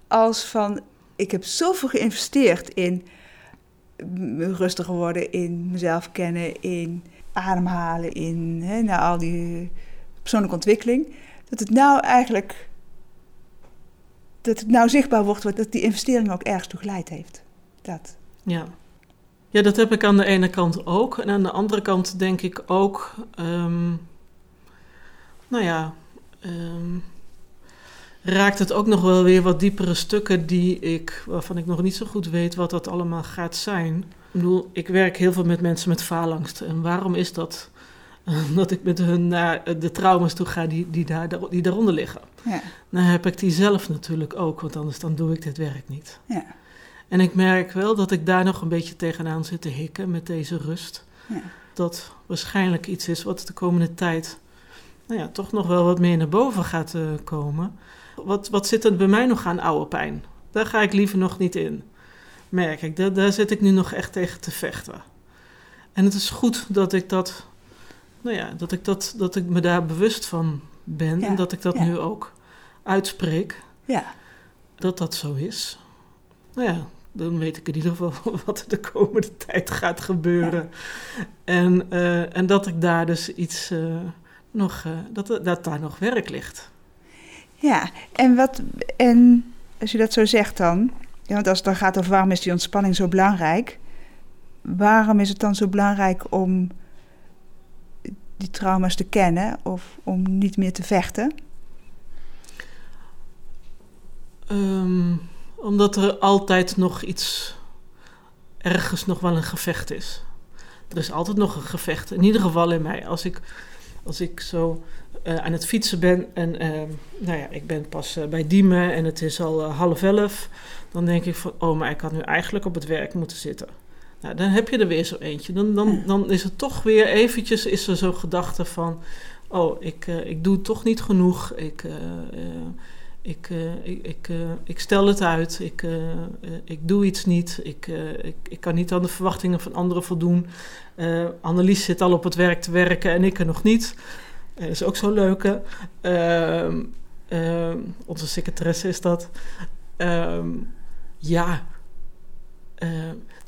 als van... ik heb zoveel geïnvesteerd in rustiger worden, in mezelf kennen, in ademhalen, in hè, nou, al die persoonlijke ontwikkeling... dat het nou eigenlijk... dat het nou zichtbaar wordt dat die investering ook ergens toe geleid heeft. Dat. Ja. Ja, dat heb ik aan de ene kant ook. En aan de andere kant denk ik ook... Um, nou ja... Um, raakt het ook nog wel weer wat diepere stukken die ik, waarvan ik nog niet zo goed weet wat dat allemaal gaat zijn. Ik bedoel, ik werk heel veel met mensen met faalangst. En waarom is dat? Dat ik met hun naar de trauma's toe ga die, die, daar, die daaronder liggen. Ja. Dan heb ik die zelf natuurlijk ook, want anders dan doe ik dit werk niet. Ja. En ik merk wel dat ik daar nog een beetje tegenaan zit te hikken met deze rust. Ja. Dat waarschijnlijk iets is wat de komende tijd nou ja, toch nog wel wat meer naar boven gaat uh, komen. Wat, wat zit er bij mij nog aan oude pijn? Daar ga ik liever nog niet in. Merk ik, daar, daar zit ik nu nog echt tegen te vechten. En het is goed dat ik dat, nou ja, dat ik, dat, dat ik me daar bewust van ben en dat ik dat ja. nu ook uitspreek. Ja. Dat dat zo is. Nou ja, dan weet ik in ieder geval wat er de komende tijd gaat gebeuren. En, uh, en dat ik daar dus iets uh, nog, uh, dat, dat daar nog werk ligt. Ja, en, wat, en als je dat zo zegt dan, ja, want als het dan gaat over waarom is die ontspanning zo belangrijk, waarom is het dan zo belangrijk om die trauma's te kennen of om niet meer te vechten? Um, omdat er altijd nog iets, ergens nog wel een gevecht is. Er is altijd nog een gevecht, in ieder geval in mij. Als ik, als ik zo uh, aan het fietsen ben en uh, nou ja, ik ben pas uh, bij Diemen en het is al half elf, dan denk ik van, oh, maar ik had nu eigenlijk op het werk moeten zitten. Nou, dan heb je er weer zo eentje. Dan, dan, dan is het toch weer eventjes, is er zo'n gedachte van, oh, ik, ik doe toch niet genoeg. Ik, ik, ik, ik, ik, stel het uit. Ik, ik doe iets niet. Ik, ik, ik kan niet aan de verwachtingen van anderen voldoen. Annelies zit al op het werk te werken en ik er nog niet. Dat is ook zo'n leuke. Uh, onze secretaresse is dat. Uh, ja.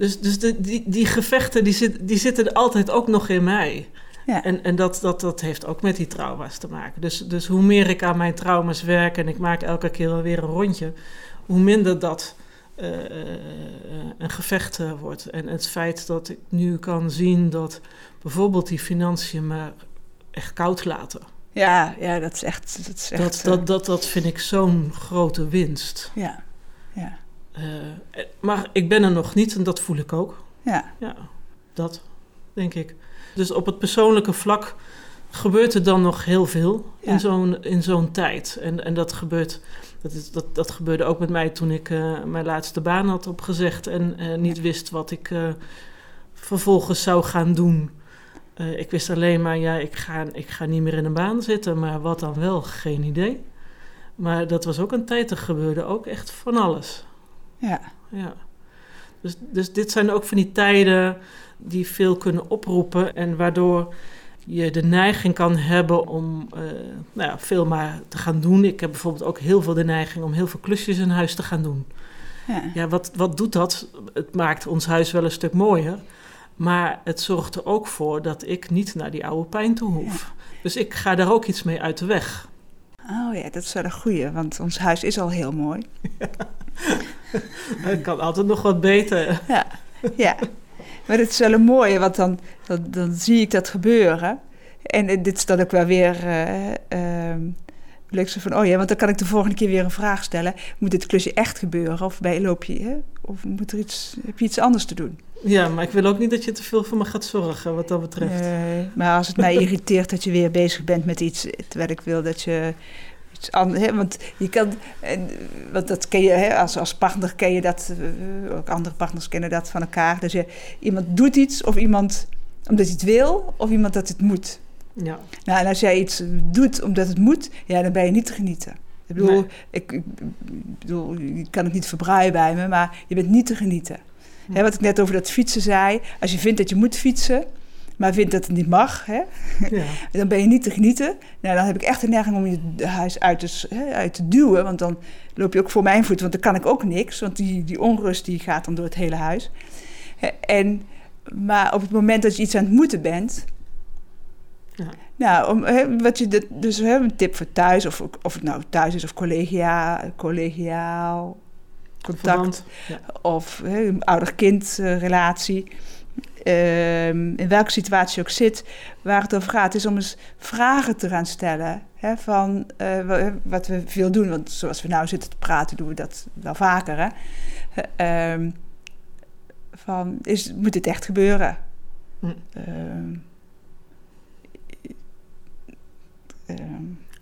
Dus dus de, die, die gevechten die, zit, die zitten altijd ook nog in mij. Ja. En, en dat, dat, dat heeft ook met die trauma's te maken. Dus, dus hoe meer ik aan mijn trauma's werk en ik maak elke keer wel weer een rondje, hoe minder dat eh, eh, een gevecht eh, wordt. En het feit dat ik nu kan zien dat bijvoorbeeld die financiën me echt koud laten. Ja, ja, dat is echt... Dat, is echt, Dat, dat, dat, dat vind ik zo'n grote winst. ja, ja, Eh, maar ik ben er nog niet en dat voel ik ook. ja, Ja, dat denk ik. Dus op het persoonlijke vlak gebeurt er dan nog heel veel Ja. in zo'n in zo'n tijd. En, en dat, gebeurt, dat, is, dat, dat gebeurde ook met mij toen ik eh, mijn laatste baan had opgezegd en eh, niet wist wat ik eh, vervolgens zou gaan doen. Eh, ik wist alleen maar, ja, ik ga, ik ga niet meer in een baan zitten, maar wat dan wel, geen idee. Maar dat was ook een tijd, er gebeurde ook echt van alles. Ja. Ja. Dus, dus dit zijn ook van die tijden die veel kunnen oproepen en waardoor je de neiging kan hebben om eh, nou ja, veel maar te gaan doen. Ik heb bijvoorbeeld ook heel veel de neiging om heel veel klusjes in huis te gaan doen. ja. Ja, wat, wat doet dat? Het maakt ons huis wel een stuk mooier. Maar het zorgt er ook voor dat ik niet naar die oude pijn toe hoef. Dus ik ga daar ook iets mee uit de weg. Oh ja, dat is wel een goeie, want ons huis is al heel mooi. Het kan altijd nog wat beter. Ja, ja. Maar het is wel een mooie, want dan, dan, dan zie ik dat gebeuren. En dit is dan ook wel weer eh, ehm, leuk zo van, oh ja, want dan kan ik de volgende keer weer een vraag stellen. Moet dit klusje echt gebeuren? Of bij loop je, hè? of moet er iets, heb je iets anders te doen? Ja, maar ik wil ook niet dat je te veel voor me gaat zorgen wat dat betreft. Nee, maar als het mij irriteert dat je weer bezig bent met iets, terwijl ik wil dat je iets anders, hè, want je kan, en, want dat ken je, hè, als, als partner ken je dat, eh, ook andere partners kennen dat van elkaar, dat je iemand doet iets of iemand omdat hij het wil of iemand dat het moet. Ja, Nou, en als jij iets doet omdat het moet, ja, dan ben je niet te genieten. Ik bedoel, Nee. ik, ik bedoel, je kan het niet verbruien bij me, maar je bent niet te genieten. Hm. Hè, wat ik net over dat fietsen zei, als je vindt dat je moet fietsen, maar vindt dat het niet mag, hè, ja. dan ben je niet te genieten. Nou, dan heb ik echt de neiging om je huis uit te, hè, uit te duwen, want dan loop je ook voor mijn voet, want dan kan ik ook niks, want die, die onrust die gaat dan door het hele huis. En, maar op het moment dat je iets aan het moeten bent, Ja. nou, om, hè, wat je de, dus hè, een tip voor thuis, of, of het nou thuis is of collegiaal, collegiaal contact. Ja. of ouder-kind relatie. Ehm, in welke situatie je ook zit, waar het over gaat, is om eens vragen te gaan stellen. Hè, van eh, wa- wat we veel doen, want zoals we nou zitten te praten, doen we dat wel vaker. Hè? Eh, ehm, van, is, moet dit echt gebeuren? Hm. Ehm,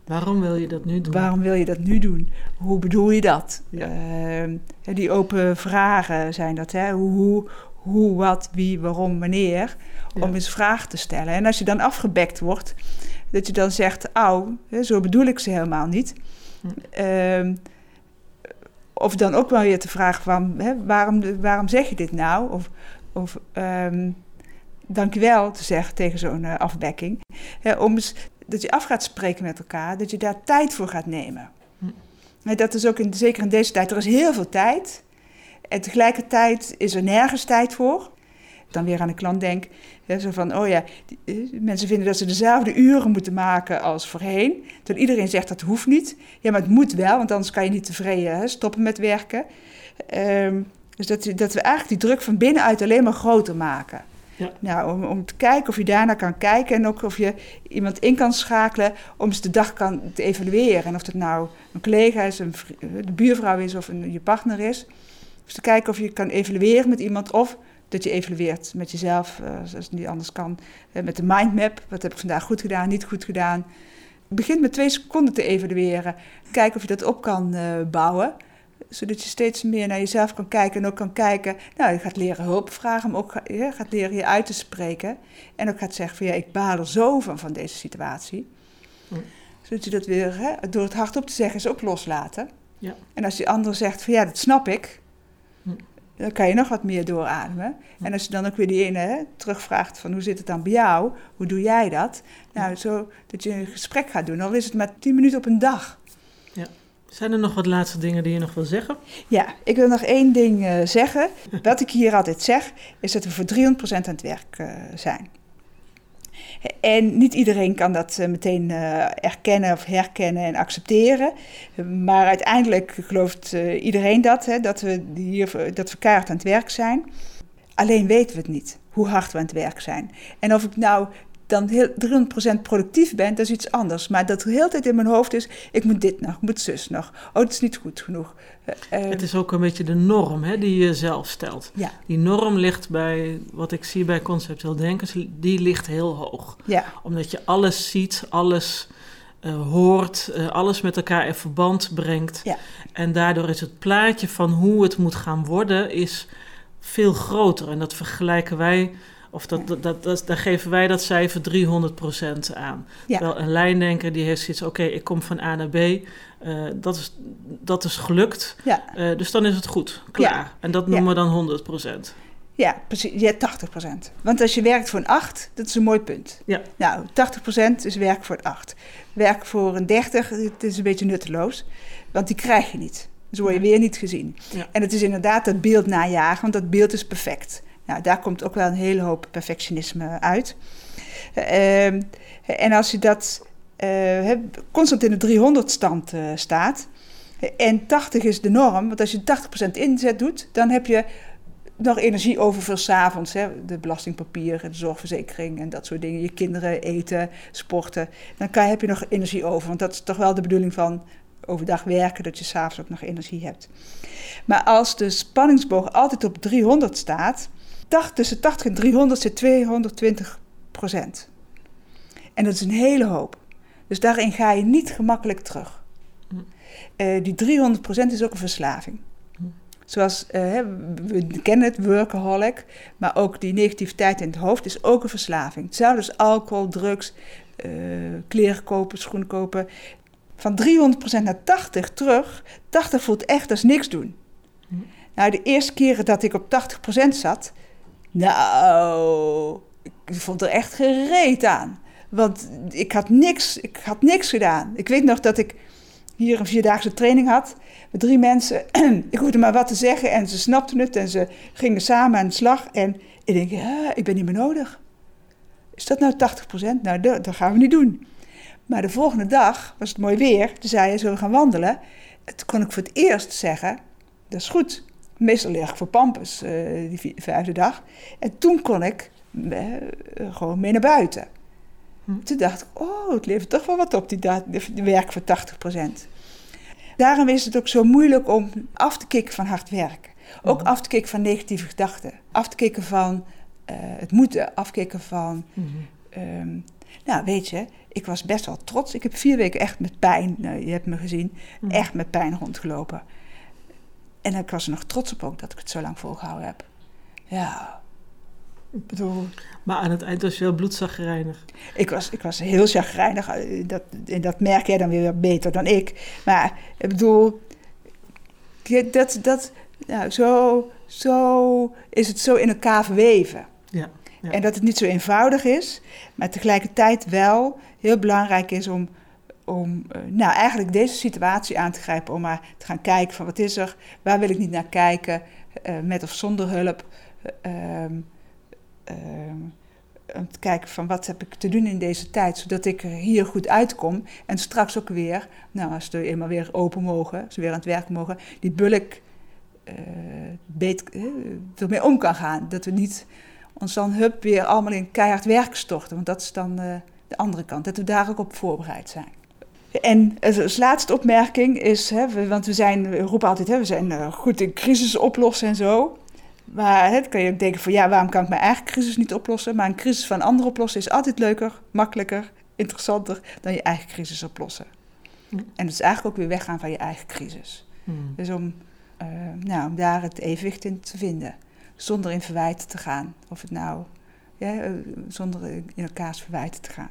Waarom wil je dat nu doen? Waarom wil je dat nu doen? Hoe bedoel je dat? Ja. Die open vragen zijn dat. Hè? Hoe, hoe, wat, wie, waarom, wanneer. Ja. Om eens vragen te stellen. En als je dan afgebekt wordt, dat je dan zegt: hè, zo bedoel ik ze helemaal niet. Hm. Ehm, of dan ook wel weer te vragen: van, hè, waarom, waarom zeg je dit nou? Of, of ehm, dankjewel te zeggen tegen zo'n eh, afbekking. Hè, om eens dat je af gaat spreken met elkaar, dat je daar tijd voor gaat nemen. Hm. Dat is ook in, zeker in deze tijd, er is heel veel tijd. En tegelijkertijd is er nergens tijd voor. Dan weer aan een klant denk, hè, zo van, oh ja, die, eh, mensen vinden dat ze dezelfde uren moeten maken als voorheen. Terwijl iedereen zegt dat hoeft niet. Ja, maar het moet wel, want anders kan je niet tevreden hè, stoppen met werken. Ehm, dus dat, dat we eigenlijk die druk van binnenuit alleen maar groter maken. Ja. Nou, om, om te kijken of je daarnaar kan kijken en ook of je iemand in kan schakelen om eens de dag kan te evalueren. En of het nou een collega is, een, de buurvrouw is of een, je partner is. Dus te kijken of je kan evalueren met iemand of dat je evalueert met jezelf, eh, als het niet anders kan. Eh, met de mindmap, wat heb ik vandaag goed gedaan, niet goed gedaan. Begin met twee seconden te evalueren. Kijken of je dat op kan eh, bouwen zodat je steeds meer naar jezelf kan kijken en ook kan kijken. Nou, je gaat leren hulp vragen, maar ook ga- je gaat leren je uit te spreken. En ook gaat zeggen van ja, ik baal er zo van van deze situatie. Hm. Zodat je dat weer, hè, door het hardop te zeggen, is ook loslaten. Ja. En als die ander zegt van ja, dat snap ik. Dan kan je nog wat meer doorademen. En als je dan ook weer die ene hè, terugvraagt van hoe zit het dan bij jou? Hoe doe jij dat? Nou, zo dat je een gesprek gaat doen, al is het maar tien minuten op een dag. Zijn er nog wat laatste dingen die je nog wil zeggen? Ja, ik wil nog één ding eh, zeggen. Wat ik hier altijd zeg, is dat we voor 300% aan het werk eh, zijn. En niet iedereen kan dat eh, meteen uh, erkennen of herkennen en accepteren. Maar uiteindelijk gelooft uh, iedereen dat, hè, dat, we hier, dat we aan het werk zijn. Alleen weten we het niet, hoe hard we aan het werk zijn. En of ik nou dan heel 300% productief bent, dat is iets anders. Maar dat er heel tijd in mijn hoofd is, ik moet dit nog, ik moet zus nog. Oh, het is niet goed genoeg. Uh, het is ook een beetje de norm hè, die je zelf stelt. Ja. Die norm ligt bij, wat ik zie bij conceptueel denkers, die ligt heel hoog. Ja. Omdat je alles ziet, alles uh, hoort, uh, alles met elkaar in verband brengt. Ja. En daardoor is het plaatje van hoe het moet gaan worden, is veel groter. En dat vergelijken wij of dat, dat, dat, dat, daar geven wij dat cijfer 300% aan. Ja. Terwijl een lijndenker die heeft zoiets, oké, ik kom van A naar B. Uh, dat, is, dat is gelukt. Ja. Uh, dus dan is het goed, klaar. Ja. En dat noemen we dan 100%. Ja, precies. Ja, 80%. Want als je werkt voor een 8, dat is een mooi punt. Ja. Nou, 80% is werk voor het 8. Werk voor een 30, het is een beetje nutteloos. Want die krijg je niet. Dus word je weer niet gezien. Ja. En het is inderdaad dat beeld najagen, want dat beeld is perfect. Nou, daar komt ook wel een hele hoop perfectionisme uit. Uh, en als je dat uh, constant in de 300-stand uh, staat, en 80 is de norm, want als je 80% inzet doet, dan heb je nog energie over voor s'avonds. De belastingpapier, de zorgverzekering en dat soort dingen. Je kinderen eten, sporten. Dan heb je nog energie over, want dat is toch wel de bedoeling van overdag werken, dat je s'avonds ook nog energie hebt. Maar als de spanningsboog altijd op 300 staat, tussen 80 en 300 zit 220 procent. En dat is een hele hoop. Dus daarin ga je niet gemakkelijk terug. Uh, die 300 procent is ook een verslaving. Zoals, uh, we kennen het, workaholic, maar ook die negativiteit in het hoofd is ook een verslaving. Hetzelfde als alcohol, drugs, uh, kleren kopen, schoenen kopen. Van 300% naar 80 terug, 80 voelt echt als niks doen. Nou, de eerste keren dat ik op 80% zat, nou, ik vond er echt gereed aan. Want ik had niks, ik had niks gedaan. Ik weet nog dat ik hier een vierdaagse training had met drie mensen. ik hoefde maar wat te zeggen en ze snapten het en ze gingen samen aan de slag. En ik denk, ja, ik ben niet meer nodig. Is dat nou 80%? Nou, dat, gaan we niet doen. Maar de volgende dag was het mooi weer. Toen zei je, zullen we gaan wandelen? En toen kon ik voor het eerst zeggen, dat is goed. Meestal lig ik voor Pampus, uh, die vijfde dag. En toen kon ik uh, gewoon mee naar buiten. Hm. Toen dacht ik, oh, het levert toch wel wat op, die, die werk voor 80%. Daarom is het ook zo moeilijk om af te kicken van hard werken. Ook hm. af te kicken van negatieve gedachten. Af te kicken van uh, het moeten. Afkicken van... Hm. Um, nou, weet je, ik was best wel trots. Ik heb vier weken echt met pijn, nou, je hebt me gezien, echt met pijn rondgelopen. En ik was er nog trots op ook dat ik het zo lang volgehouden heb. Ja, ik bedoel... Maar aan het eind was je wel bloedzagrijnig. Ik was, ik was heel chagrijnig. Dat, en dat merk jij dan weer beter dan ik. Maar ik bedoel, dat, dat, nou, zo, zo is het zo in elkaar verweven. Ja, ja. En dat het niet zo eenvoudig is, maar tegelijkertijd wel heel belangrijk is om om uh, nou, eigenlijk deze situatie aan te grijpen. Om maar te gaan kijken van wat is er, waar wil ik niet naar kijken, uh, met of zonder hulp. Uh, om te kijken van wat heb ik te doen in deze tijd, zodat ik er hier goed uitkom. En straks ook weer, nou als we eenmaal weer open mogen, als we weer aan het werk mogen, die bulk beet, ermee om kan gaan. Dat we niet ons dan hup weer allemaal in keihard werk storten. Want dat is dan de andere kant. Dat we daar ook op voorbereid zijn. En als laatste opmerking is, hè, want we, zijn, we roepen altijd, hè, we zijn goed in crisis oplossen en zo. Maar dan kan je ook denken van, ja, waarom kan ik mijn eigen crisis niet oplossen? Maar een crisis van anderen oplossen is altijd leuker, makkelijker, interessanter dan je eigen crisis oplossen. Hm. En dat is eigenlijk ook weer weggaan van je eigen crisis. Hm. Dus om, uh, nou, om daar het evenwicht in te vinden, zonder in verwijten te gaan. Of het nou, ja, zonder in elkaars verwijten te gaan.